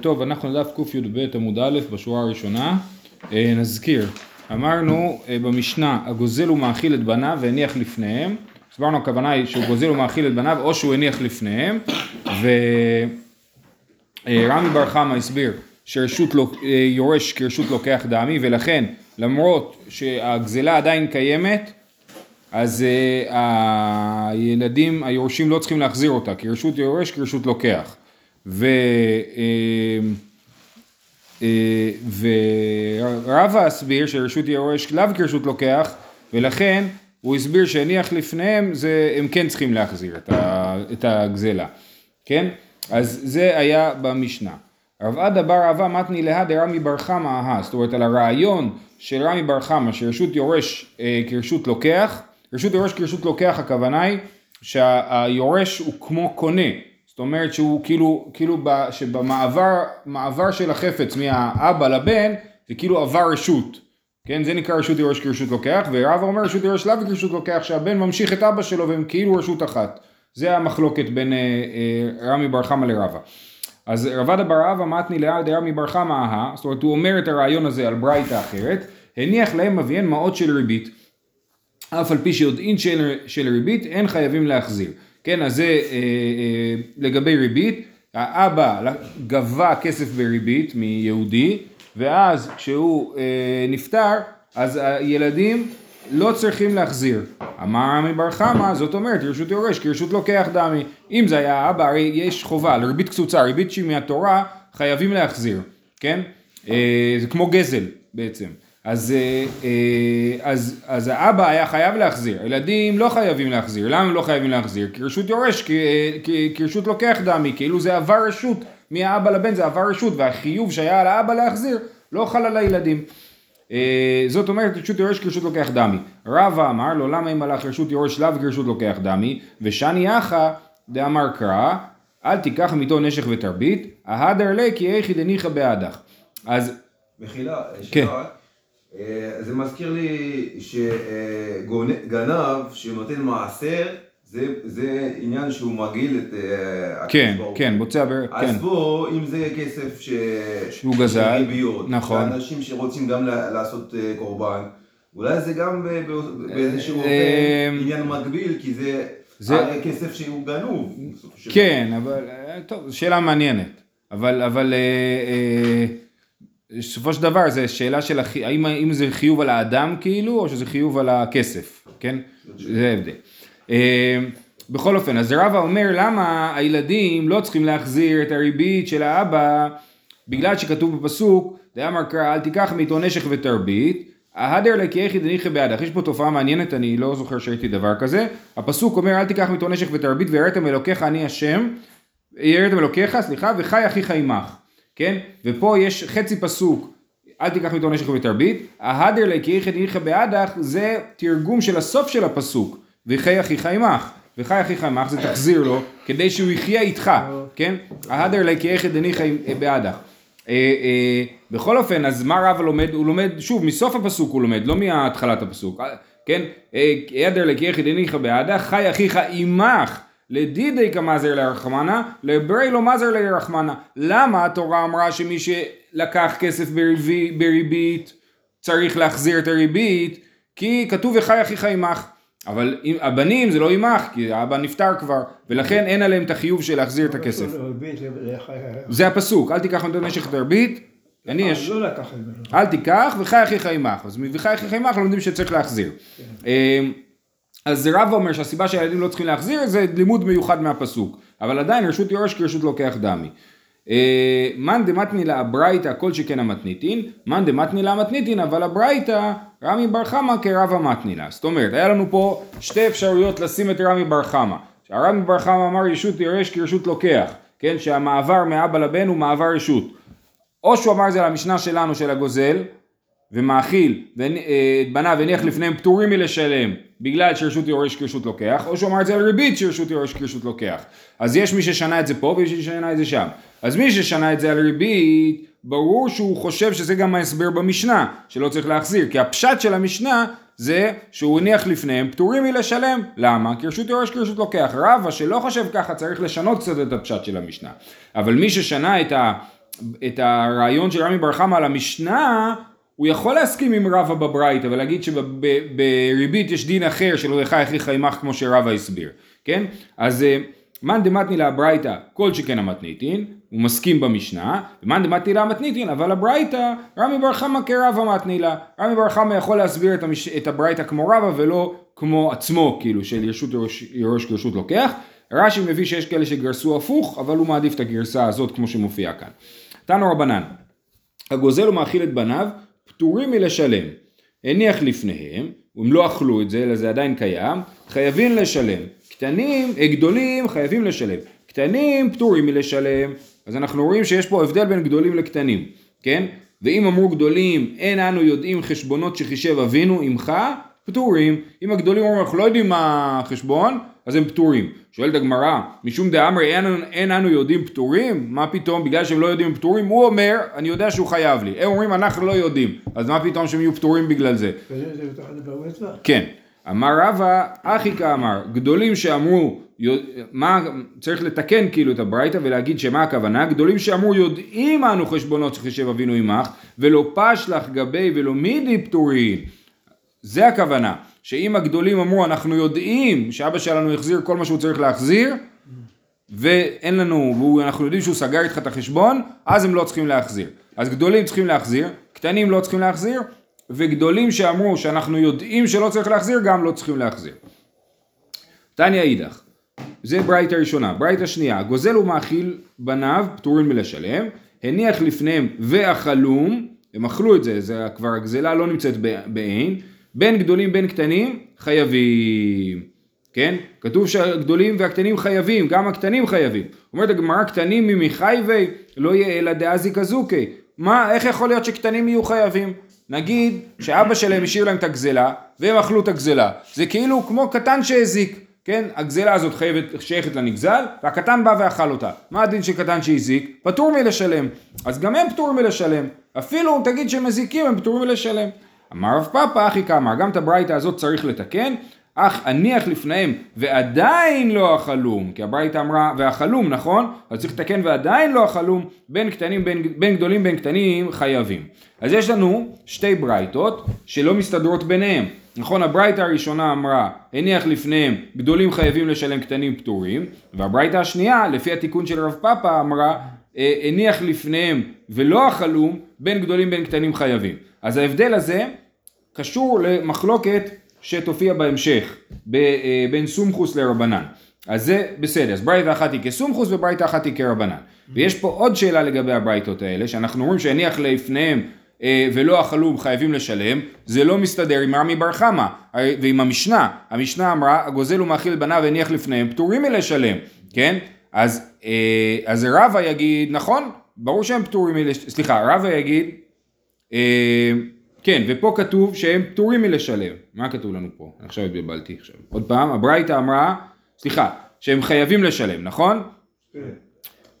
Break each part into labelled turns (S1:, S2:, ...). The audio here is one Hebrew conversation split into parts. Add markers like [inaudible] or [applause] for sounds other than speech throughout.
S1: טוב, אנחנו דף קי"ב עמוד א' בשורה הראשונה. אה, נזכיר, אמרנו אה, במשנה, הגוזל ומאכיל את בניו והניח לפניהם. הסברנו הכוונה היא שהוא גוזל ומאכיל את בניו או שהוא הניח לפניהם. ורמי בר חמא הסביר שרשות אה, יורש כרשות לוקח דמי ולכן למרות שהגזלה עדיין קיימת אז הילדים, היורשים לא צריכים להחזיר אותה כי רשות יורש כרשות לוקח. ו... אה, ורבא הסביר שרשות יורש לאו כרשות לוקח ולכן הוא הסביר שהניח לפניהם זה הם כן צריכים להחזיר את, את הגזלה, כן? אז זה היה במשנה. רב עדה בר אהבה מתני להא דרמי בר חמא אהה, זאת אומרת על הרעיון של רמי בר חמא שרשות יורש אה, כרשות לוקח, רשות יורש כרשות לוקח הכוונה היא שהיורש הוא כמו קונה, זאת אומרת שהוא כאילו, כאילו ב, שבמעבר מעבר של החפץ מהאבא לבן זה כאילו עבר רשות, כן זה נקרא רשות יורש כרשות לוקח ורב אומר רשות יורש לאו כרשות לוקח שהבן ממשיך את אבא שלו והם כאילו רשות אחת. זה המחלוקת בין אה, אה, רמי בר חמא לרבה. אז רבדה בר אבא מתני לאל דרמי בר חמא אהה זאת אומרת הוא אומר את הרעיון הזה על ברייתא אחרת הניח להם אביהן מעות של ריבית. אף על פי שיודעין של, של ריבית אין חייבים להחזיר כן, אז זה אה, אה, לגבי ריבית, האבא גבה כסף בריבית מיהודי, ואז כשהוא אה, נפטר, אז הילדים לא צריכים להחזיר. אמר רמי בר חמא, זאת אומרת, רשות יורש כרשות לוקח דמי. אם זה היה האבא, הרי יש חובה, לריבית קצוצה, ריבית שהיא מהתורה, חייבים להחזיר, כן? זה כמו גזל בעצם. אז, אה, אה, אז, אז האבא היה חייב להחזיר, הילדים לא חייבים להחזיר, למה הם לא חייבים להחזיר? כי רשות יורש, כי, כי, כי רשות לוקח דמי, כאילו זה עבר רשות, מהאבא לבן זה עבר רשות, והחיוב שהיה על האבא להחזיר לא חל על הילדים. אה, זאת אומרת רשות יורש כרשות לוקח דמי. רבא אמר לו למה אם הלך רשות יורש לאו כרשות לוקח דמי, ושני אחא דאמר קרא, אל תיקח מיתו נשך ותרבית, ההדר ליה כי איכי דניחא בעדך. אז...
S2: מחילה, כן. אה, זה מזכיר לי שגנב שנותן מעשר זה, זה עניין שהוא מגעיל את
S1: אה, כן, כן, בוצע ב...
S2: אז כן. פה, אם זה כסף ש...
S1: שהוא גזל,
S2: נכון. אנשים שרוצים גם לעשות אה, קורבן, אולי זה גם באיזשהו עניין מקביל, כי זה, זה... כסף שהוא גנוב.
S1: כן, אבל, טוב, שאלה מעניינת. אבל, אבל... אה, אה, בסופו של דבר זה שאלה של האם, האם זה חיוב על האדם כאילו או שזה חיוב על הכסף, כן? זה ההבדל. אה, בכל אופן, אז רבא אומר למה הילדים לא צריכים להחזיר את הריבית של האבא בגלל שכתוב בפסוק, דאמר קרא אל תיקח מאיתו נשך ותרבית, ההדר לקי יחיד דניחא בעדך, יש פה תופעה מעניינת, אני לא זוכר שהייתי דבר כזה, הפסוק אומר אל תיקח מאיתו נשך ותרבית ויראתם אלוקיך אני השם, יראתם אלוקיך, סליחה, וחי אחיך עמך. כן? ופה יש חצי פסוק, אל תיקח מאיתו נשך ותרבית, ההדר לקי יחד איכה בעדך זה תרגום של הסוף של הפסוק, וחי אחיך עמך. וחי אחיך עמך זה תחזיר לו, כדי שהוא יחיה איתך, כן? ההדר לקי יחד דניחא בעדך. אה, אה, בכל אופן, אז מה רבא לומד? הוא לומד, שוב, מסוף הפסוק הוא לומד, לא מהתחלת הפסוק, כן? ההדר לקי יחד דניחא בעדך, חי אחיך עמך. לדידי כמזר לרחמנה, לברי לא מזר לרחמנה. למה התורה אמרה שמי שלקח כסף בריבי, בריבית צריך להחזיר את הריבית? כי כתוב וחי אחיך עמך. אבל הבנים זה לא עמך, כי האבא נפטר כבר, ולכן אין עליהם את החיוב של להחזיר את הכסף. זה הפסוק, אל תיקח נותן נשך את הריבית, אני יש... לא אל תיקח וחי אחיך עמך. אז וחי אחיך עמך לומדים שצריך להחזיר. אז רב אומר שהסיבה שהילדים לא צריכים להחזיר זה לימוד מיוחד מהפסוק, אבל עדיין רשות יורש כרשות לוקח דמי. אה, מאן דמתני לה הברייתא כל שכן המתניתין, מאן דמתני לה המתניתין, אבל הברייתא רמי בר חמא כרב המתני לה. זאת אומרת, היה לנו פה שתי אפשרויות לשים את רמי בר חמא. הרמי בר חמא אמר רשות יורש כרשות לוקח, כן, שהמעבר מאבא לבן הוא מעבר רשות. או שהוא אמר זה על המשנה שלנו של הגוזל, ומאכיל אה, את בניו הניח לפניהם פטורים מלשלם בגלל שרשות יורש כרשות לוקח, או שהוא אמר את זה על ריבית שרשות יורש כרשות לוקח. אז יש מי ששנה את זה פה ויש מי ששנה את זה שם. אז מי ששנה את זה על ריבית, ברור שהוא חושב שזה גם ההסבר במשנה, שלא צריך להחזיר, כי הפשט של המשנה זה שהוא הניח לפניהם פטורים מלשלם. למה? כי רשות יורש כרשות לוקח. רבא שלא חושב ככה צריך לשנות קצת את הפשט של המשנה. אבל מי ששנה את ה... את הרעיון של רמי בר חמא על המשנה, הוא יכול להסכים עם רבא בברייתא ולהגיד שבריבית יש דין אחר של הולכה הכריחה עמך כמו שרבא הסביר, כן? אז אה, מאן דמתני לה ברייתא כל שכן המתניתין, הוא מסכים במשנה, ומאן דמתני לה המתניתין, אבל הברייתא רמי בר חמא כרבא מתני לה, רמי בר חמא יכול להסביר את, המש... את הברייתא כמו רבא ולא כמו עצמו, כאילו של ירשות ירוש כרשות לוקח, רש"י מביא שיש כאלה שגרסו הפוך, אבל הוא מעדיף את הגרסה הזאת כמו שמופיע כאן. תנו רבנן, הגוזל ומאכיל את בניו, פטורים מלשלם. הניח לפניהם, אם לא אכלו את זה, אלא זה עדיין קיים, חייבים לשלם. קטנים, אה, גדולים חייבים לשלם. קטנים פטורים מלשלם. אז אנחנו רואים שיש פה הבדל בין גדולים לקטנים, כן? ואם אמרו גדולים, אין אנו יודעים חשבונות שחישב אבינו עמך, פטורים. אם הגדולים אומרים, אנחנו לא יודעים מה החשבון, אז הם פטורים. שואלת הגמרא, משום דאמרי אין, אין אנו יודעים פטורים? מה פתאום, בגלל שהם לא יודעים פטורים? הוא אומר, אני יודע שהוא חייב לי. הם אומרים, אנחנו לא יודעים. אז מה פתאום שהם יהיו פטורים בגלל זה? כן. אמר רבא, אחי כאמר, גדולים שאמרו, מה, צריך לתקן כאילו את הברייתא ולהגיד שמה הכוונה, גדולים שאמרו יודעים אנו חשבונות שחישב אבינו עמך, ולא פשלח גבי ולא מידי פטורים. זה הכוונה. שאם הגדולים אמרו אנחנו יודעים שאבא שלנו החזיר כל מה שהוא צריך להחזיר ואין לנו, ואנחנו יודעים שהוא סגר איתך את החשבון, אז הם לא צריכים להחזיר. אז גדולים צריכים להחזיר, קטנים לא צריכים להחזיר, וגדולים שאמרו שאנחנו יודעים שלא צריך להחזיר, גם לא צריכים להחזיר. תניא אידך, זה ברייתא ראשונה. ברייתא שנייה, גוזל ומאכיל בניו פטורים מלשלם, הניח לפניהם ואכלום, הם אכלו את זה, זה כבר הגזלה לא נמצאת בעין, בין גדולים בין קטנים חייבים, כן? כתוב שהגדולים והקטנים חייבים, גם הקטנים חייבים. אומרת הגמרא קטנים ממחייבי לא יהיה אלא דאזיק אזוקי. מה, איך יכול להיות שקטנים יהיו חייבים? נגיד שאבא שלהם השאיר להם את הגזלה והם אכלו את הגזלה. זה כאילו כמו קטן שהזיק, כן? הגזלה הזאת חייבת, שייכת לנגזל והקטן בא ואכל אותה. מה הדין של קטן שהזיק? פטור מלשלם. אז גם הם פטור מלשלם. אפילו תגיד שהם מזיקים הם פטורים מלשלם. אמר רב פאפא אחי כאמר, גם את הברייתא הזאת צריך לתקן, אך הניח לפניהם ועדיין לא החלום, כי הברייתא אמרה והחלום נכון? אז צריך לתקן ועדיין לא החלום, בין, קטנים, בין, בין גדולים בין קטנים חייבים. אז יש לנו שתי ברייתות שלא מסתדרות ביניהם. נכון, הברייתא הראשונה אמרה, הניח לפניהם, גדולים חייבים לשלם קטנים פטורים, והברייתא השנייה, לפי התיקון של רב פאפא, אמרה, הניח לפניהם ולא החלום, בין גדולים בין קטנים חייבים. אז ההבדל הזה קשור למחלוקת שתופיע בהמשך אה, בין סומכוס לרבנן. אז זה בסדר, אז ברייתא אחת היא כסומכוס וברייתא אחת היא כרבנן. ויש פה עוד שאלה לגבי הברייתות האלה, שאנחנו אומרים שהניח לפניהם אה, ולא החלום חייבים לשלם, זה לא מסתדר עם רמי בר חמא ועם המשנה. המשנה אמרה, הגוזל ומאכיל בניו הניח לפניהם, פטורים מלשלם, כן? אז, אה, אז רבא יגיד, נכון, ברור שהם פטורים מלשלם, סליחה, רבא יגיד, אה, כן, ופה כתוב שהם פטורים מלשלם. מה כתוב לנו פה? עכשיו התבלבלתי עכשיו. עוד פעם, הברייתא אמרה, סליחה, שהם חייבים לשלם, נכון? כן.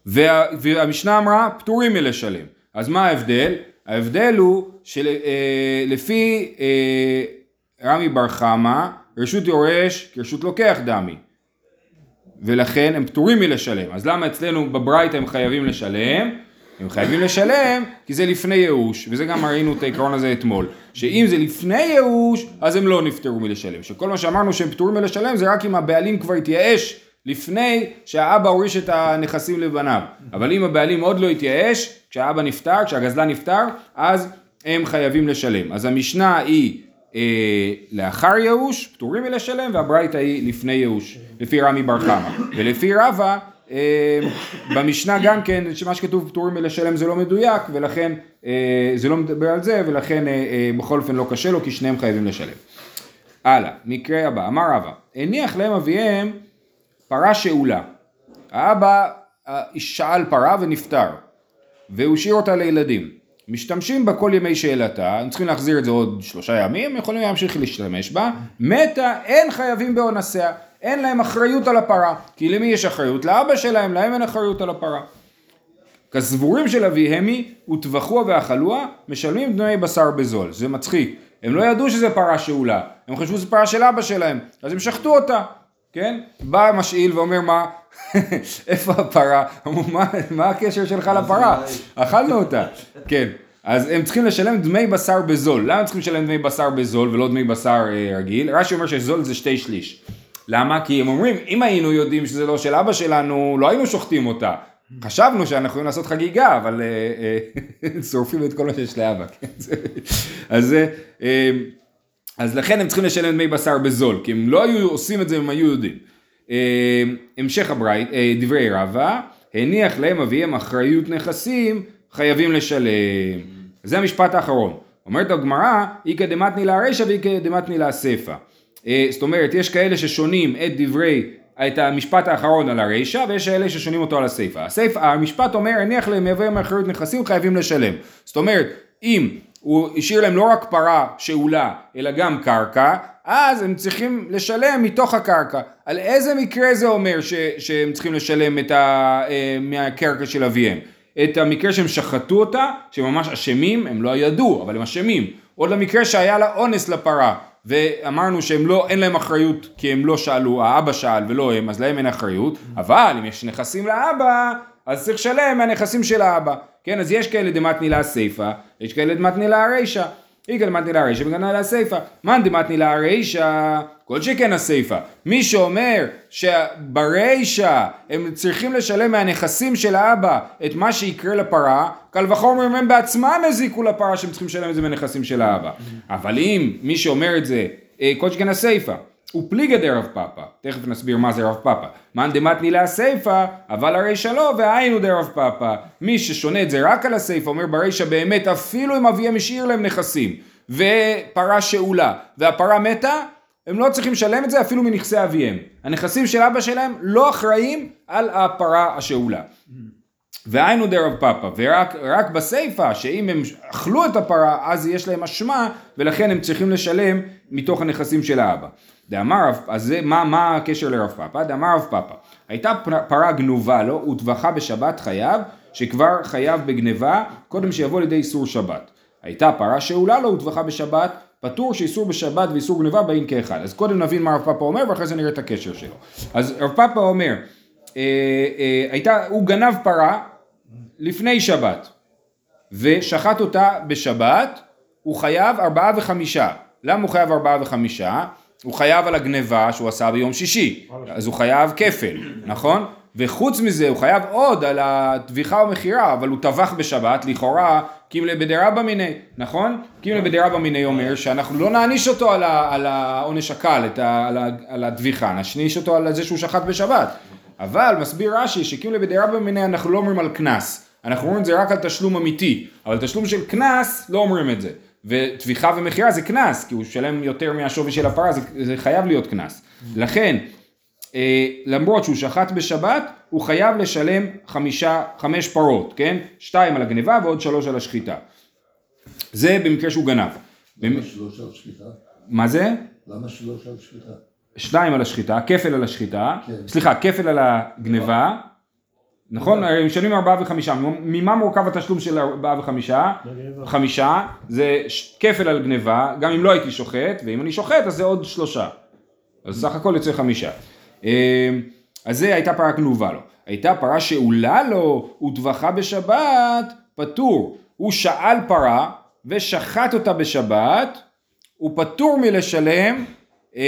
S1: וה, והמשנה אמרה פטורים מלשלם. אז מה ההבדל? ההבדל הוא שלפי אה, אה, רמי בר חמא, רשות יורש כרשות לוקח דמי. ולכן הם פטורים מלשלם. אז למה אצלנו בברייתא הם חייבים לשלם? הם חייבים לשלם כי זה לפני ייאוש, וזה גם ראינו את העקרון הזה אתמול, שאם זה לפני ייאוש, אז הם לא נפטרו מלשלם, שכל מה שאמרנו שהם פטורים מלשלם זה רק אם הבעלים כבר התייאש לפני שהאבא הוריש את הנכסים לבניו, אבל אם הבעלים עוד לא התייאש, כשהאבא נפטר, כשהגזלן נפטר, אז הם חייבים לשלם. אז המשנה היא לאחר ייאוש, פטורים מלשלם, והברייתא היא לפני ייאוש, לפי רמי בר חמא, ולפי רבא אה, במשנה גם כן, שמה שכתוב פטורים מלשלם זה לא מדויק, ולכן אה, זה לא מדבר על זה, ולכן אה, בכל אופן לא קשה לו, כי שניהם חייבים לשלם. הלאה, מקרה הבא, אמר רבא, הניח להם אביהם פרה שאולה. האבא שאל פרה ונפטר, והוא השאיר אותה לילדים. משתמשים בה כל ימי שאלתה, הם צריכים להחזיר את זה עוד שלושה ימים, יכולים להמשיך להשתמש בה, מתה, אין חייבים באונסיה. אין להם אחריות על הפרה. כי למי יש אחריות? לאבא שלהם, להם אין אחריות על הפרה. כסבורים של אביהמי, וטבחוה ואכלוה, משלמים דמי בשר בזול. זה מצחיק. הם לא ידעו שזה פרה שאולה, הם חשבו שזה פרה של אבא שלהם, אז הם שחטו אותה, כן? בא משאיל ואומר מה, [laughs] איפה הפרה? מה, מה הקשר שלך לפרה? אכלנו אותה, [laughs] כן. אז הם צריכים לשלם דמי בשר בזול. למה הם צריכים לשלם דמי בשר בזול ולא דמי בשר אה, רגיל? רש"י אומר שזול זה שתי שליש. למה? כי הם אומרים, אם היינו יודעים שזה לא של אבא שלנו, לא היינו שוחטים אותה. חשבנו שאנחנו יכולים לעשות חגיגה, אבל אה, אה, [laughs] שורפים את כל מה שיש לאבא. כן? אז, אה, אז לכן הם צריכים לשלם דמי בשר בזול, כי הם לא היו עושים את זה אם הם היו יודעים. המשך הברייט, דברי רבא, הניח להם אביהם אחריות נכסים, חייבים לשלם. זה המשפט האחרון. אומרת הגמרא, איכא דמתני לה רישא ואיכא דמתני לה סיפא. זאת אומרת, יש כאלה ששונים את דברי את המשפט האחרון על הרישא ויש אלה ששונים אותו על הסיפא. הסיפא, המשפט אומר הניח להם יבוא מאחריות נכסים חייבים לשלם. זאת אומרת אם הוא השאיר להם לא רק פרה שאולה אלא גם קרקע אז הם צריכים לשלם מתוך הקרקע. על איזה מקרה זה אומר ש, שהם צריכים לשלם את ה, אה, מהקרקע של אביהם? את המקרה שהם שחטו אותה, שהם ממש אשמים, הם לא ידעו, אבל הם אשמים. עוד למקרה שהיה לה אונס לפרה, ואמרנו שהם לא, אין להם אחריות כי הם לא שאלו, האבא שאל ולא הם, אז להם אין אחריות, אבל אם יש נכסים לאבא, אז צריך לשלם מהנכסים של האבא, כן, אז יש כאלה דמתני לה סיפא, יש כאלה דמתני לה רישא, איגא דמתני לה רישא וגנא לה סיפא, מאן דמתני לה רישא, כל שכן הסיפא, מי שאומר שברישא הם צריכים לשלם מהנכסים של האבא את מה שיקרה לפרה, קל וחומר אם הם בעצמם הזיקו לפרה שהם צריכים לשלם את זה מהנכסים של האבא, אבל אם מי שאומר את זה, אה, כל שכן הסיפא ופליגא דרב פאפא, תכף נסביר מה זה רב פאפא, מאן דמתני לה סיפא, אבל הרישא לא, והיינו דרב פאפא, מי ששונה את זה רק על הסיפא, אומר ברישא באמת אפילו אם אביהם השאיר להם נכסים, ופרה שאולה, והפרה מתה, הם לא צריכים לשלם את זה אפילו מנכסי אביהם. הנכסים של אבא שלהם לא אחראים על הפרה השאולה. והיינו דרב פאפא, ורק בסיפא, שאם הם אכלו את הפרה, אז יש להם אשמה, ולכן הם צריכים לשלם מתוך הנכסים של האבא. דאמר רב, אז מה, מה הקשר לרב פאפא? דאמר רב פאפא, הייתה פרה גנובה לו, וטבחה בשבת חייו, שכבר חייב בגניבה, קודם שיבוא לידי איסור שבת. הייתה פרה שאולה לו, וטבחה בשבת, פטור שאיסור בשבת ואיסור גניבה באים כאחד. אז קודם נבין מה רב פאפא אומר, ואחרי זה נראה את הקשר שלו. אז רב פאפא אומר, אה, אה, הייתה, הוא גנב פרה לפני שבת, ושחט אותה בשבת, הוא חייב ארבעה וחמישה. למה הוא חייב ארבעה וחמישה? הוא חייב על הגניבה שהוא עשה ביום שישי, אז הוא חייב כפל, נכון? וחוץ מזה הוא חייב עוד על הטביחה ומכירה, אבל הוא טבח בשבת, לכאורה קימלה בדרבא מיני, נכון? קימלה בדרבא מיני אומר שאנחנו לא נעניש אותו על, העונש הקל, על, הטביחה, נעניש אותו על זה שהוא שחט בשבת. אבל מסביר רש"י שקימלה בדרבא מיני אנחנו לא אומרים על קנס, אנחנו אומרים את זה רק על תשלום אמיתי, אבל תשלום של קנס לא אומרים את זה. וטביחה ומכירה זה קנס, כי הוא שלם יותר מהשווי של הפרה, זה, זה חייב להיות קנס. לכן, אה, למרות שהוא שחט בשבת, הוא חייב לשלם חמישה, חמש פרות, כן? שתיים על הגניבה ועוד שלוש על השחיטה. זה במקרה שהוא גנב.
S3: למה שלוש על שחיטה?
S1: מה זה?
S3: למה שלוש על שחיטה?
S1: שניים על השחיטה, כפל על השחיטה, כן. סליחה, כפל על הגניבה, נכון? הרי הם משלמים ארבעה וחמישה, ממה מורכב התשלום של ארבעה וחמישה? חמישה, זה כפל על גניבה, גם אם לא הייתי שוחט, ואם אני שוחט אז זה עוד שלושה. אז סך הכל יוצא חמישה. אמ, אז זה הייתה פרה גנובה לו. הייתה פרה שאולה לו, וטבחה בשבת, פטור. הוא שאל פרה ושחט אותה בשבת, הוא פטור מלשלם אמ,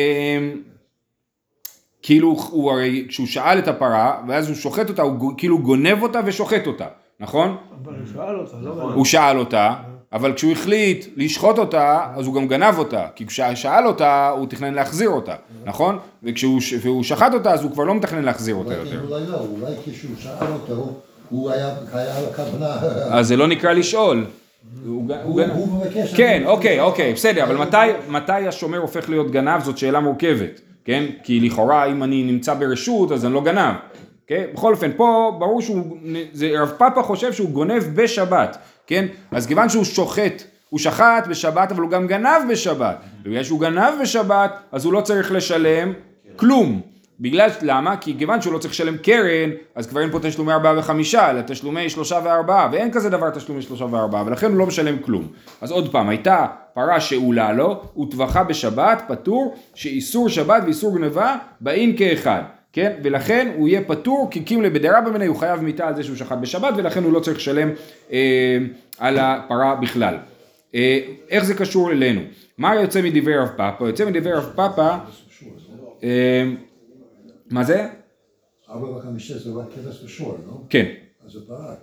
S1: כאילו הוא הרי, כשהוא שאל את הפרה, ואז הוא שוחט אותה, הוא כאילו גונב אותה ושוחט אותה, נכון?
S4: אבל הוא שאל אותה, לא
S1: נכון. הוא שאל אותה, אבל כשהוא החליט לשחוט אותה, אז הוא גם גנב אותה, כי כשהוא שאל אותה, הוא תכנן להחזיר אותה, נכון? וכשהוא שחט אותה, אז הוא כבר לא מתכנן להחזיר אותה יותר.
S3: אולי לא, אולי כשהוא שאל אותו, הוא היה הכוונה...
S1: אז זה לא נקרא לשאול.
S3: הוא מבקש...
S1: כן, אוקיי, אוקיי, בסדר, אבל מתי השומר הופך להיות גנב זאת שאלה מורכבת. כן? כי לכאורה אם אני נמצא ברשות אז אני לא גנב. כן? בכל אופן, פה ברור שהוא, זה, רב פאפה חושב שהוא גונב בשבת, כן? אז כיוון שהוא שוחט, הוא שחט בשבת אבל הוא גם גנב בשבת. בגלל שהוא גנב בשבת אז הוא לא צריך לשלם כלום. בגלל, למה? כי כיוון שהוא לא צריך לשלם קרן, אז כבר אין פה תשלומי ארבעה וחמישה, אלא תשלומי שלושה וארבעה, ואין כזה דבר תשלומי שלושה וארבעה, ולכן הוא לא משלם כלום. אז עוד פעם, הייתה פרה שעולה לו, וטבחה בשבת, פטור, שאיסור שבת ואיסור גניבה באים כאחד. כן? ולכן הוא יהיה פטור כי קימלה בדרבא מיניה, הוא חייב מיתה על זה שהוא שחט בשבת, ולכן הוא לא צריך לשלם אה, על הפרה בכלל. אה, איך זה קשור אלינו? מה יוצא מדברי רב פאפא? יוצא מדברי רב פאפא, אה, מה זה?
S3: ארבע וחמישה זה רק כבש ושור, לא?
S1: כן,
S3: אז זה פרה.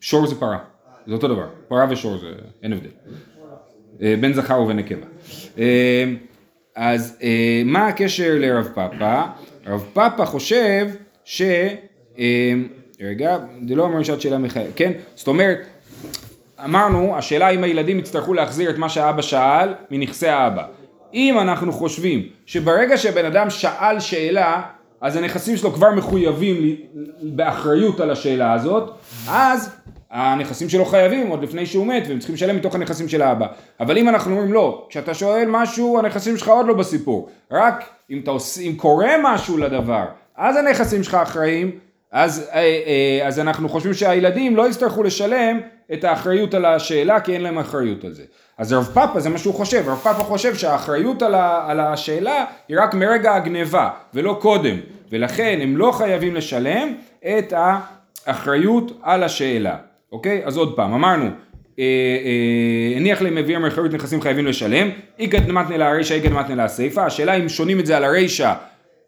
S1: שור זה פרה, זה אותו דבר, פרה ושור זה, אין הבדל. אה, בן זכר ובן נקבה. אה, אז אה, מה הקשר לרב פאפא? רב פאפא חושב ש... רגע, זה לא אומר שעת שאלה מחייבת, כן? זאת אומרת, אמרנו, השאלה אם הילדים יצטרכו להחזיר את מה שהאבא שאל מנכסי האבא. אם אנחנו חושבים שברגע שבן אדם שאל שאלה, אז הנכסים שלו כבר מחויבים באחריות על השאלה הזאת, אז הנכסים שלו חייבים עוד לפני שהוא מת והם צריכים לשלם מתוך הנכסים של האבא. אבל אם אנחנו אומרים לא, כשאתה שואל משהו הנכסים שלך עוד לא בסיפור, רק אם, עוש, אם קורה משהו לדבר, אז הנכסים שלך אחראים, אז, אה, אה, אז אנחנו חושבים שהילדים לא יצטרכו לשלם את האחריות על השאלה כי אין להם אחריות על זה. אז רב פאפה זה מה שהוא חושב, רב פאפה חושב שהאחריות על, ה, על השאלה היא רק מרגע הגניבה ולא קודם, ולכן הם לא חייבים לשלם את האחריות על השאלה, אוקיי? אז עוד פעם, אמרנו, אה, אה, הניח להם מביא מאחריות נכסים חייבים לשלם, איגד מתנה להרישא, איגד מתנה להסיפא, השאלה אם שונים את זה על הרישא אה,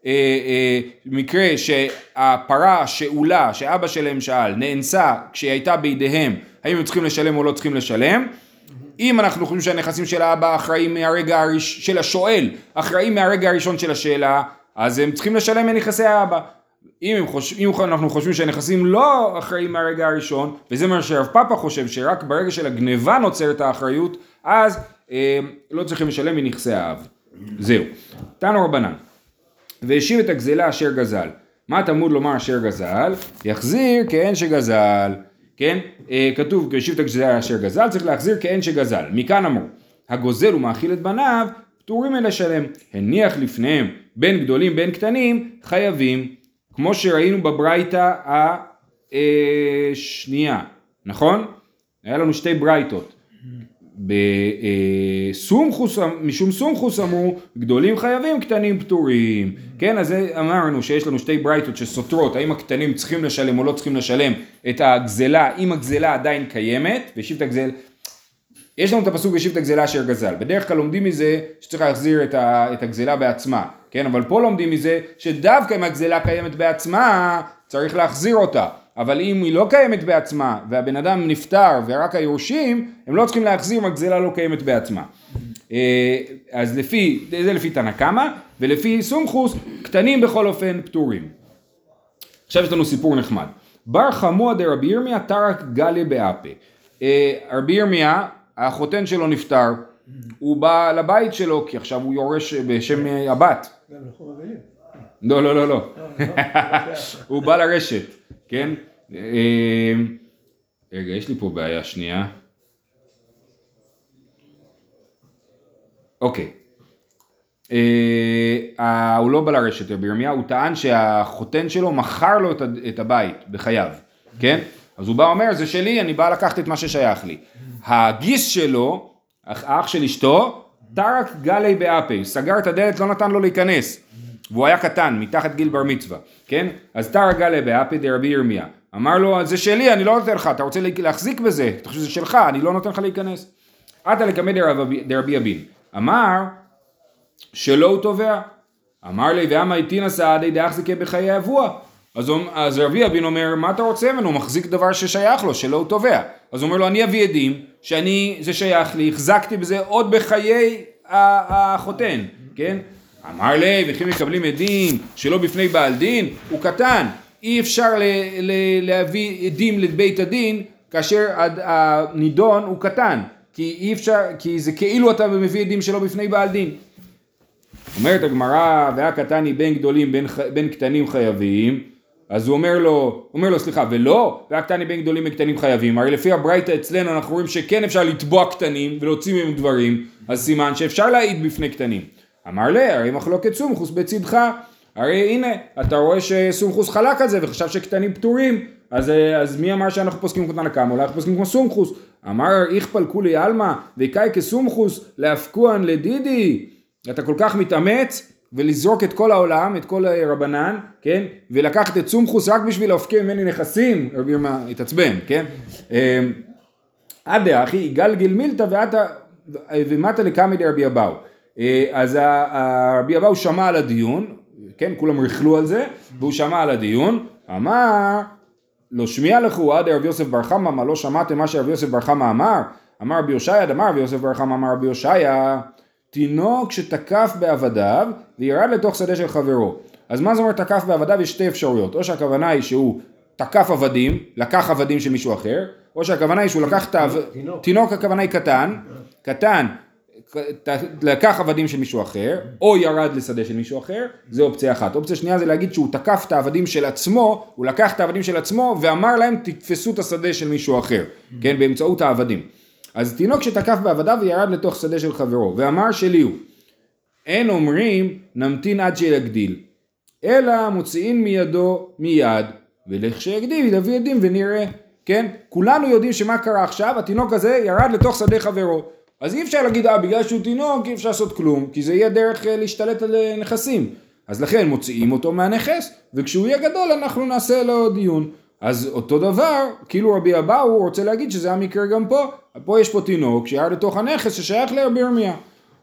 S1: אה, מקרה שהפרה שאולה, שאבא שלהם שאל, נאנסה כשהיא הייתה בידיהם, האם הם צריכים לשלם או לא צריכים לשלם? אם אנחנו חושבים שהנכסים של האבא אחראים מהרגע הראשון, של השואל, אחראים מהרגע הראשון של השאלה, אז הם צריכים לשלם מנכסי האבא. אם, חוש... אם אנחנו חושבים שהנכסים לא אחראים מהרגע הראשון, וזה מה שרב פאפה חושב, שרק ברגע של הגניבה נוצרת האחריות, אז אה, לא צריכים לשלם מנכסי האב. זהו. תנו רבנן. והשיב את הגזלה אשר גזל. מה תלמוד לומר אשר גזל? יחזיר כאין שגזל. כן? אה, כתוב והשיב את הגזלה אשר גזל, צריך להחזיר כאין שגזל. מכאן אמרו, הגוזל ומאכיל את בניו, פטורים מלשלם. הניח לפניהם בין גדולים בין קטנים, חייבים. כמו שראינו בברייתא השנייה, נכון? היה לנו שתי ברייתות. בסומכוס, משום סומכוס אמרו, גדולים חייבים, קטנים פטורים. כן, אז אמרנו שיש לנו שתי ברייתות שסותרות, האם הקטנים צריכים לשלם או לא צריכים לשלם את הגזלה, אם הגזלה עדיין קיימת, והשיב את הגזל, יש לנו את הפסוק והשיב את הגזלה אשר גזל. בדרך כלל לומדים מזה שצריך להחזיר את, ה, את הגזלה בעצמה, כן? אבל פה לומדים מזה שדווקא אם הגזלה קיימת בעצמה, צריך להחזיר אותה. אבל אם היא לא קיימת בעצמה, והבן אדם נפטר ורק היורשים, הם לא צריכים להחזיר אם הגזלה לא קיימת בעצמה. אה, אז לפי, זה לפי תנא קמא, ולפי סומכוס, קטנים בכל אופן פטורים. עכשיו יש לנו סיפור נחמד. בר חמוע דרבי ירמיה טרק גלי באפה. אה, רבי ירמיה, החותן שלו נפטר, הוא בא לבית שלו, כי עכשיו הוא יורש בשם אה, הבת. לא, לא, לא, לא. [laughs] הוא בא לרשת, כן? אה, רגע, יש לי פה בעיה שנייה. אוקיי. אה, הוא לא בא לרשת, רבי ירמיה, הוא טען שהחותן שלו מכר לו את הבית בחייו, כן? אז הוא בא ואומר, זה שלי, אני בא לקחת את מה ששייך לי. הגיס שלו, אח- האח של אשתו, טרק גלי הוא סגר את הדלת, לא נתן לו להיכנס. והוא היה קטן, מתחת גיל בר מצווה, כן? אז טרק גלי באפה דרבי ירמיה. אמר לו, זה שלי, אני לא נותן לך, אתה רוצה להחזיק בזה, אתה חושב שזה שלך, אני לא נותן לך להיכנס. עתה לקמא דרבי אבין. אמר, שלא הוא תובע. אמר לי, ואמה איתינא סעדי דאחזיקי בחיי אבוה. אז, אז רבי אבין אומר, מה אתה רוצה ממנו? הוא מחזיק דבר ששייך לו, שלא הוא תובע. אז הוא אומר לו, אני אביא עדים, שאני, זה שייך לי, החזקתי בזה עוד בחיי החותן, כן? אמר לי, וכי מקבלים עדים שלא בפני בעל דין, הוא קטן, אי אפשר ל- ל- להביא עדים לבית הדין כאשר הנידון הוא קטן, כי אי אפשר, כי זה כאילו אתה מביא עדים שלא בפני בעל דין. אומרת הגמרא, והקטני בין גדולים בין, בין קטנים חייבים, אז הוא אומר לו, אומר לו סליחה, ולא, והקטני בין גדולים בין קטנים חייבים, הרי לפי הברייתא אצלנו אנחנו רואים שכן אפשר לתבוע קטנים ולהוציא מהם דברים, אז סימן שאפשר להעיד בפני קטנים. אמר לה, הרי מחלוקת סומכוס בצדך, הרי הנה, אתה רואה שסומכוס חלק על זה וחשב שקטנים פטורים, אז, אז מי אמר שאנחנו פוסקים כמו תנא? אולי אנחנו פוסקים כמו סומכוס. אמר איכפל כולי עלמא וקאי כסומכוס להפקוען לדידי. אתה כל כך מתאמץ ולזרוק את כל העולם, את כל רבנן, כן? ולקחת את סומכוס רק בשביל להפקיע ממני נכסים, רבי ירמיה התעצבן, כן? עדה אחי יגלגל מילתא ועתה ומטה לקמא דרבי אבאו. אה, אז רבי אבאו שמע על הדיון, כן, כולם ריכלו על זה, והוא שמע על הדיון, אמר, לא שמיע לכו עד רבי יוסף בר חמא, מה לא שמעתם מה שרבי יוסף בר חמא אמר? אמר רבי יושעיה, דמר רבי יוסף בר חמא אמר רבי יושעיה, תינוק שתקף בעבדיו וירד לתוך שדה של חברו. אז מה זה אומר תקף בעבדיו? יש שתי אפשרויות, או שהכוונה היא שהוא תקף עבדים, לקח עבדים של מישהו אחר, או שהכוונה היא שהוא לקח את העבד, תינוק הכוונה היא קטן, קטן, לקח עבדים של מישהו אחר, או ירד לשדה של מישהו אחר, זה אופציה אחת. אופציה שנייה זה להגיד שהוא תקף את העבדים של עצמו, הוא לקח את העבדים של עצמו ואמר להם תתפסו את השדה של מישהו אחר, כן, באמצעות העבדים. אז תינוק שתקף בעבדיו וירד לתוך שדה של חברו, ואמר שלי הוא, אין אומרים נמתין עד שיגדיל, אלא מוציאין מידו מיד, ולכשיגדיל יביא עדים ונראה. כן? כולנו יודעים שמה קרה עכשיו, התינוק הזה ירד לתוך שדה חברו. אז אי אפשר להגיד, אה, בגלל שהוא תינוק אי אפשר לעשות כלום, כי זה יהיה דרך אה, להשתלט על אה, נכסים. אז לכן מוציאים אותו מהנכס, וכשהוא יהיה גדול אנחנו נעשה לו דיון. אז אותו דבר, כאילו רבי אבאו רוצה להגיד שזה המקרה גם פה, פה יש פה תינוק שירד לתוך הנכס ששייך לרבי ירמיה.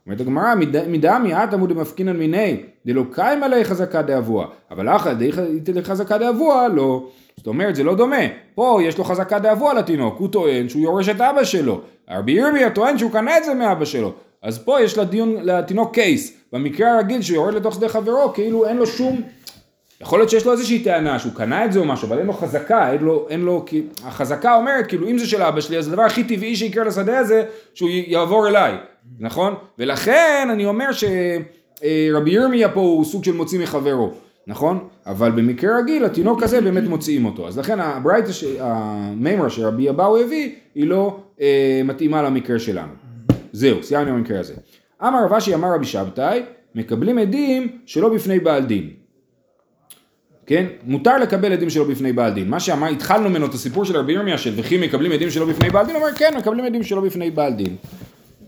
S1: אומרת הגמרא, מדמי את עמוד מפקינן מיני, דלא קיים עלי חזקה דאבוה, אבל אחא דאיתא חזקה דאבוה, לא. זאת אומרת, זה לא דומה. פה יש לו חזקה דאבוה לתינוק, הוא טוען שהוא יורש את אבא שלו. רבי ירמיה טוען שהוא קנה את זה מאבא שלו. אז פה יש לדיון, לתינוק קייס. במקרה הרגיל שהוא יורד לתוך שדה חברו, כאילו אין לו שום... יכול להיות שיש לו איזושהי טענה שהוא קנה את זה או משהו, אבל אין לו חזקה, אין לו, אין לו, כי החזקה אומרת, כאילו אם זה של אבא שלי, אז הדבר הכי טבעי שיקרה לשדה הזה, שהוא יעבור אליי, נכון? ולכן אני אומר שרבי ירמיה פה הוא סוג של מוציא מחברו. נכון? אבל במקרה רגיל התינוק הזה באמת מוציאים אותו. אז לכן הברייתא, המימרה שרבי אבאו הביא, היא לא אה, מתאימה למקרה שלנו. זהו, סיימנו במקרה הזה. אמר רב אשי אמר רבי שבתאי, מקבלים עדים שלא בפני בעל דין. כן? מותר לקבל עדים שלא בפני בעל דין. מה שאמר, התחלנו ממנו את הסיפור של רבי ירמיה של וכי מקבלים עדים שלא בפני בעל דין, הוא אומר כן, מקבלים עדים שלא בפני בעל דין.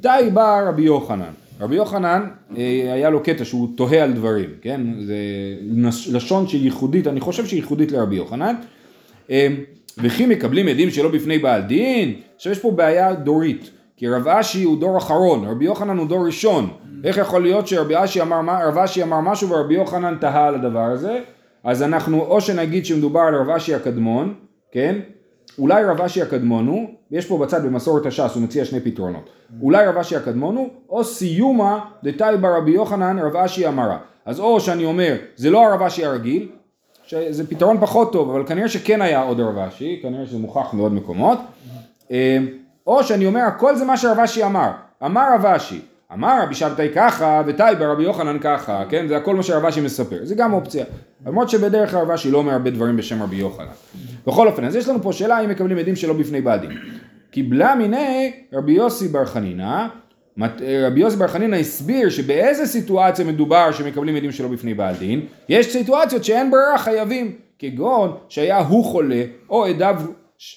S1: די בא רבי יוחנן. רבי יוחנן אה, היה לו קטע שהוא תוהה על דברים, כן? זה לשון שהיא ייחודית, אני חושב שהיא ייחודית לרבי יוחנן. אה, וכי מקבלים עדים שלא בפני בעל דין? עכשיו יש פה בעיה דורית, כי רב אשי הוא דור אחרון, רבי יוחנן הוא דור ראשון. איך יכול להיות שרבי אשי אמר, אשי אמר משהו ורבי יוחנן תהה על הדבר הזה? אז אנחנו או שנגיד שמדובר על רב אשי הקדמון, כן? אולי רב אשי הקדמון הוא, יש פה בצד במסורת הש"ס, הוא מציע שני פתרונות. אולי רב אשי הקדמון הוא, או סיומה דתאי ברבי יוחנן רב אשי אמרה. אז או שאני אומר, זה לא הרב אשי הרגיל, שזה פתרון פחות טוב, אבל כנראה שכן היה עוד רב אשי, כנראה שזה מוכח מעוד מקומות. אה, או שאני אומר, הכל זה מה שרב אשי אמר. אמר רב אשי, אמר רבי שבתאי ככה, ותאי ברבי יוחנן ככה, כן? זה הכל מה שרב אשי מספר. זה גם אופציה. למרות שבדרך כלל רב אשי לא אומר הרבה דברים בשם רבי יוחנן. בכל אופן, אז יש לנו פה שאלה אם מקבלים עדים שלא בפני בעל דין. קיבלה מיני רבי יוסי בר חנינא, רבי יוסי בר חנינא הסביר שבאיזה סיטואציה מדובר שמקבלים עדים שלא בפני בעל דין, יש סיטואציות שאין ברירה חייבים, כגון שהיה הוא חולה או עדיו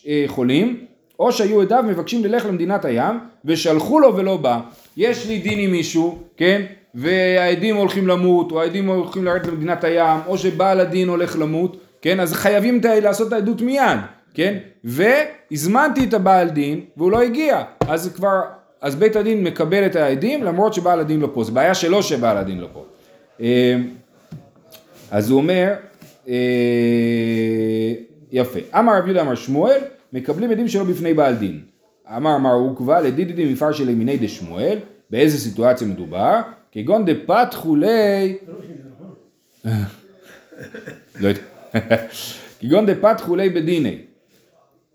S1: אה, חולים, או שהיו עדיו מבקשים ללך למדינת הים ושלחו לו ולא בא. יש לי דין עם מישהו, כן? והעדים הולכים למות, או העדים הולכים לרדת למדינת הים, או שבעל הדין הולך למות, כן? אז חייבים לעשות את העדות מיד, כן? והזמנתי את הבעל דין והוא לא הגיע, אז כבר, אז בית הדין מקבל את העדים למרות שבעל הדין לא פה, זו בעיה שלו שבעל הדין לא פה. אה, אז הוא אומר, אה, יפה, אמר רב יהודה אמר שמואל, מקבלים עדים שלא בפני בעל דין. אמר מר עוקבא לדידידי מפר של ימיני דשמואל, באיזה סיטואציה מדובר? כגון דפתחו לי... לא יודע. כגון דפתחו לי בדיני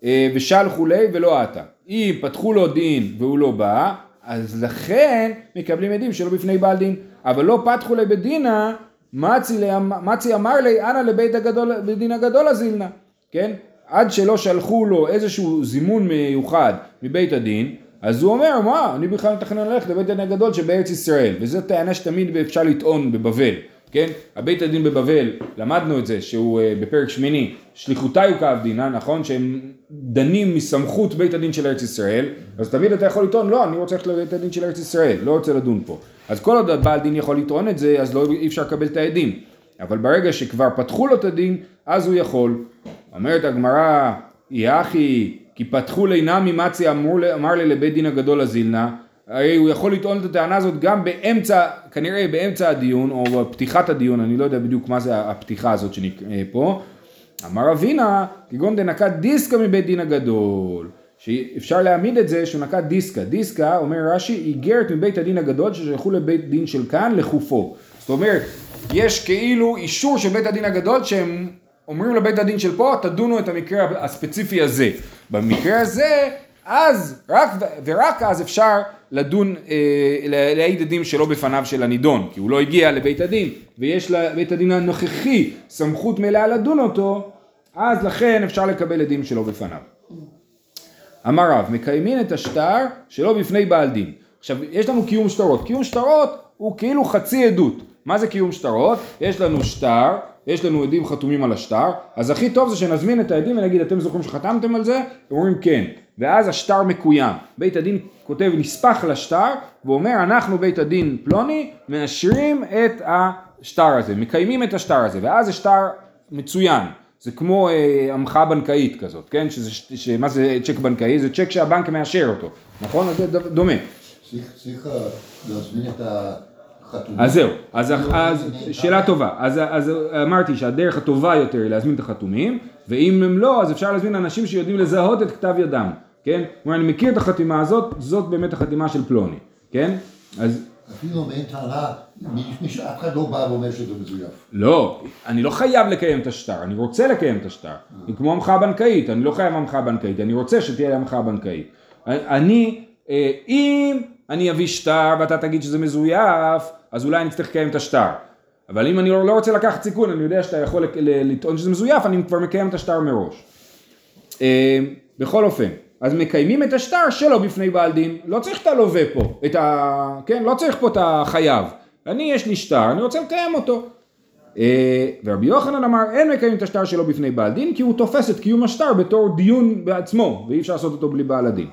S1: אה, ושלחו לי ולא עתה. אם פתחו לו דין והוא לא בא, אז לכן מקבלים עדים שלא בפני בעל דין. אבל לא פתחו לי בדינה, מצי אמר לי, אנא לבית הגדול, בדין הגדול הזילנה. כן? עד שלא שלחו לו איזשהו זימון מיוחד מבית הדין, אז הוא אומר, מה, אני בכלל מתכנן ללכת לבית הדין הגדול שבארץ ישראל, וזו טענה שתמיד אפשר לטעון בבבל, כן? הבית הדין בבבל, למדנו את זה, שהוא אה, בפרק שמיני, שליחותיי הוא כעבדינא, נכון? שהם דנים מסמכות בית הדין של ארץ ישראל, אז תמיד אתה יכול לטעון, לא, אני רוצה ללכת לבית הדין של ארץ ישראל, לא רוצה לדון פה. אז כל עוד הבעל דין יכול לטעון את זה, אז לא, אי אפשר לקבל את העדים. אבל ברגע שכבר פתחו לו את הדין, אז הוא יכול. אומרת הגמרא, יחי, כי פתחו לינה ממצי אמר לי לבית דין הגדול הזילנה, הרי הוא יכול לטעון את הטענה הזאת גם באמצע, כנראה באמצע הדיון או בפתיחת הדיון, אני לא יודע בדיוק מה זה הפתיחה הזאת שנקרא פה. אמר אבינה, כגון דנקת דיסקה מבית דין הגדול. שאפשר להעמיד את זה שהוא נקט דיסקה. דיסקה, אומר רש"י, איגרת מבית הדין הגדול ששלחו לבית דין של כאן לחופו. זאת אומרת, יש כאילו אישור של בית הדין הגדול שהם אומרים לבית הדין של פה, תדונו את המקרה הספציפי הזה. במקרה הזה, אז, רק ורק אז אפשר לדון, אה, להעיד עדים שלא בפניו של הנידון, כי הוא לא הגיע לבית הדין, ויש לבית הדין הנוכחי סמכות מלאה לדון אותו, אז לכן אפשר לקבל עדים שלא בפניו. אמר רב, מקיימים את השטר שלא בפני בעל דין. עכשיו, יש לנו קיום שטרות. קיום שטרות הוא כאילו חצי עדות. מה זה קיום שטרות? יש לנו שטר, יש לנו עדים חתומים על השטר, אז הכי טוב זה שנזמין את העדים ונגיד, אתם זוכרים שחתמתם על זה? הם אומרים כן. ואז השטר מקוים. בית הדין כותב נספח לשטר, ואומר, אנחנו בית הדין פלוני, מאשרים את השטר הזה, מקיימים את השטר הזה, ואז השטר מצוין. זה כמו אה, בנקאית כזאת, כן? שזה, שמה זה צ'ק בנקאי? זה צ'ק שהבנק מאשר אותו, נכון? אז זה דומה.
S3: צריך להזמין את החתומים.
S1: אז זהו, אז, אז שאלה טובה. אז, אז אמרתי שהדרך הטובה יותר היא להזמין את החתומים, ואם הם לא, אז אפשר להזמין אנשים שיודעים לזהות את כתב ידם, כן? כלומר, אני מכיר את החתימה הזאת, זאת באמת החתימה של פלוני, כן? אז
S3: אפילו אין טענה, אף אחד לא בא ואומר שזה מזויף.
S1: לא, אני לא חייב לקיים את השטר, אני רוצה לקיים את השטר. היא כמו המחאה בנקאית, אני לא חייב המחאה בנקאית, אני רוצה שתהיה המחאה בנקאית. אני, אה, אם אני אביא שטר ואתה תגיד שזה מזויף, אז אולי אני צריך לקיים את השטר. אבל אם אני לא רוצה לקחת סיכון, אני יודע שאתה יכול לטעון שזה מזויף, אני כבר מקיים את השטר מראש. אה, בכל אופן, אז מקיימים את השטר שלו בפני בעל דין, לא צריך את הלווה פה, את ה... כן, לא צריך פה את החייב. אני יש לי שטר, אני רוצה לקיים אותו. אה, ורבי יוחנן אמר, אין מקיימים את השטר שלו בפני בעל דין, כי הוא תופס את קיום השטר בתור דיון בעצמו, ואי אפשר לעשות אותו בלי בעל הדין.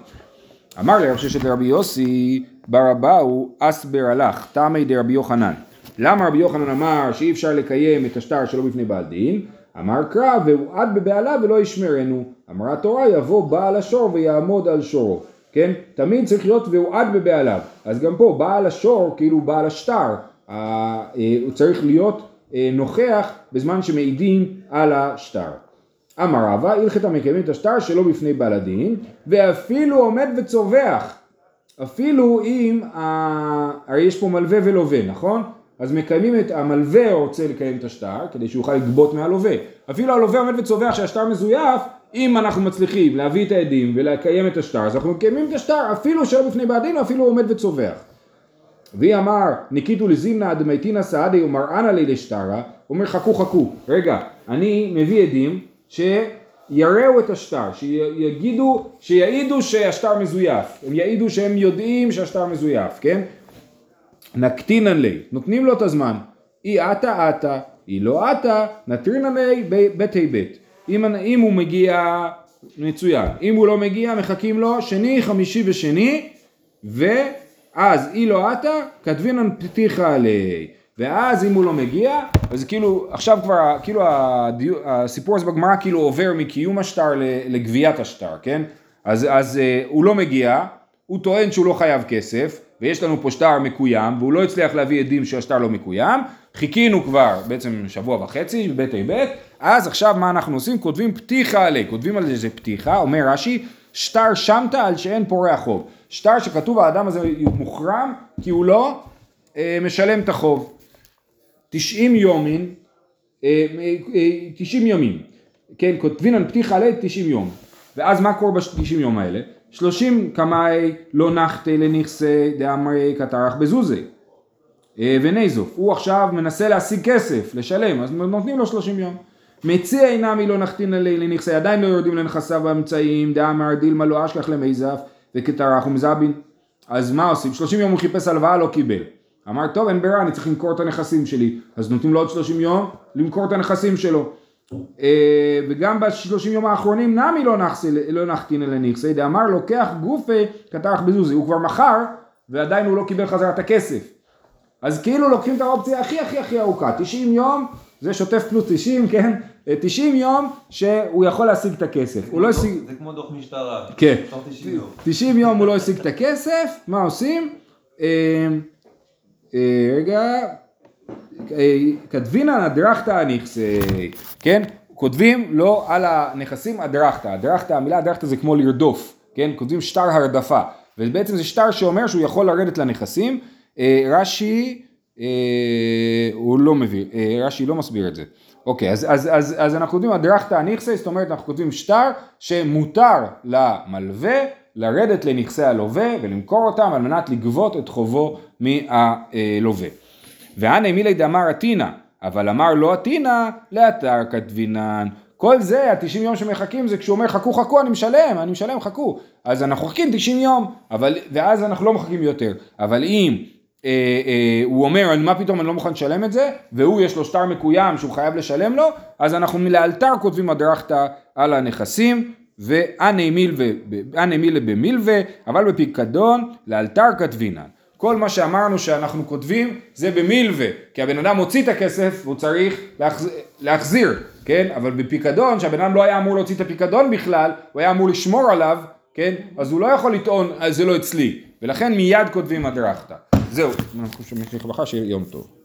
S1: אמר לי רב ששת לרבי יוסי, בר אבאו אסבר הלך, תמי דרבי יוחנן. למה רבי יוחנן אמר שאי אפשר לקיים את השטר שלו בפני בעל דין? אמר קרא והועד בבעלה ולא ישמרנו. אמרה התורה יבוא בעל השור ויעמוד על שורו. כן? תמיד צריך להיות והועד בבעליו. אז גם פה בעל השור, כאילו בעל השטר, אה, הוא צריך להיות אה, נוכח בזמן שמעידים על השטר. אמר רבא, הלכת מקיימים את השטר שלא בפני בעל הדין, ואפילו עומד וצווח. אפילו אם, הרי יש פה מלווה ולווה, נכון? אז מקיימים את המלווה רוצה לקיים את השטר, כדי שהוא יוכל לגבות מהלווה. אפילו הלווה עומד וצובח שהשטר מזויף, אם אנחנו מצליחים להביא את העדים ולקיים את השטר, אז אנחנו מקיימים את השטר אפילו שלא בפני בעדינו, אפילו עומד וצובח. והיא אמר, ניקיתו לזימנה דמייתינא סעדי ומראנה לי לשטרה, אומר חכו חכו, רגע, אני מביא עדים שיראו את השטר, שיגידו, שיעידו שהשטר מזויף, הם יעידו שהם יודעים שהשטר מזויף, כן? נקטינן לי, נותנים לו את הזמן, אי עתה עתה, אי לא עתה, נטרינן לי ביתי בית. אם, אם הוא מגיע, מצוין. אם הוא לא מגיע, מחכים לו שני, חמישי ושני, ואז אי לא עתה, כתבינן פתיחה עלי. ואז אם הוא לא מגיע, אז כאילו, עכשיו כבר, כאילו הדיו, הסיפור הזה בגמרא כאילו עובר מקיום השטר לגביית השטר, כן? אז, אז אה, הוא לא מגיע, הוא טוען שהוא לא חייב כסף, ויש לנו פה שטר מקוים, והוא לא הצליח להביא עדים שהשטר לא מקוים, חיכינו כבר בעצם שבוע וחצי בבית בית, אז עכשיו מה אנחנו עושים? כותבים פתיחה עלי, כותבים על זה פתיחה, אומר רש"י, שטר שמת על שאין פורע חוב. שטר שכתוב האדם הזה מוחרם כי הוא לא אה, משלם את החוב. 90 יומין, אה, אה, 90 ימים, כן, כותבים על פתיחה עלי 90 יום. ואז מה קורה ב-90 יום האלה? שלושים קמאי לא נחתי לנכסי דאמרי קטרח בזוזי אה, ונזוף. הוא עכשיו מנסה להשיג כסף, לשלם, אז נותנים לו שלושים יום. מציע אינמי לא נחתין עלי לנכסי, עדיין לא יורדים לנכסיו באמצעים, דאמר דילמה לא אשכח למיזף וקטרח ומזבין. אז מה עושים? שלושים יום הוא חיפש הלוואה, לא קיבל. אמר טוב אין ברירה אני צריך למכור את הנכסים שלי אז נותנים לו עוד 30 יום למכור את הנכסים שלו אה, וגם בשלושים יום האחרונים נמי לא, נחסי, לא נחתין אלא נכסי דאמר לוקח גופי קטרח בזוזי הוא כבר מכר ועדיין הוא לא קיבל חזרה את הכסף אז כאילו לוקחים את האופציה הכי הכי הכי ארוכה 90 יום זה שוטף פלוס 90 כן 90 יום שהוא יכול להשיג את הכסף הוא לא השיג
S2: זה כמו דוח משטרה.
S1: כן.
S2: תוך 90 יום.
S1: 90 יום הוא לא השיג את הכסף, מה עושים? אה, רגע, אה, כתבינן אדרכתא הנכסי, כן? כותבים לו על הנכסים אדרכתא, אדרכתא, המילה אדרכתא זה כמו לרדוף, כן? כותבים שטר הרדפה, ובעצם זה שטר שאומר שהוא יכול לרדת לנכסים, אה, רש"י, הוא לא מביא, רש"י לא מסביר את זה. אוקיי, אז, אז, אז, אז אנחנו כותבים אדרכתא הנכסי, זאת אומרת אנחנו כותבים שטר שמותר למלווה לרדת לנכסי הלווה ולמכור אותם על מנת לגבות את חובו מהלווה. והנה מילי דאמר אתינא, אבל אמר לא אתינא לאתר כתבינן. כל זה, ה-90 יום שמחכים זה כשהוא אומר חכו חכו אני משלם, אני משלם חכו. אז אנחנו מחכים 90 יום, אבל, ואז אנחנו לא מחכים יותר. אבל אם אה, אה, הוא אומר מה פתאום אני לא מוכן לשלם את זה, והוא יש לו שטר מקוים שהוא חייב לשלם לו, אז אנחנו לאלתר כותבים הדרכתא על הנכסים, ואני מילה במילווה, אבל בפיקדון לאלתר כתבינן. כל מה שאמרנו שאנחנו כותבים זה במילווה, כי הבן אדם הוציא את הכסף והוא צריך להחז... להחזיר, כן? אבל בפיקדון, שהבן אדם לא היה אמור להוציא את הפיקדון בכלל, הוא היה אמור לשמור עליו, כן? אז הוא לא יכול לטעון, "אה, זה לא אצלי, ולכן מיד כותבים הדרכתא. זהו, אנחנו שומעים לך שיהיה יום טוב.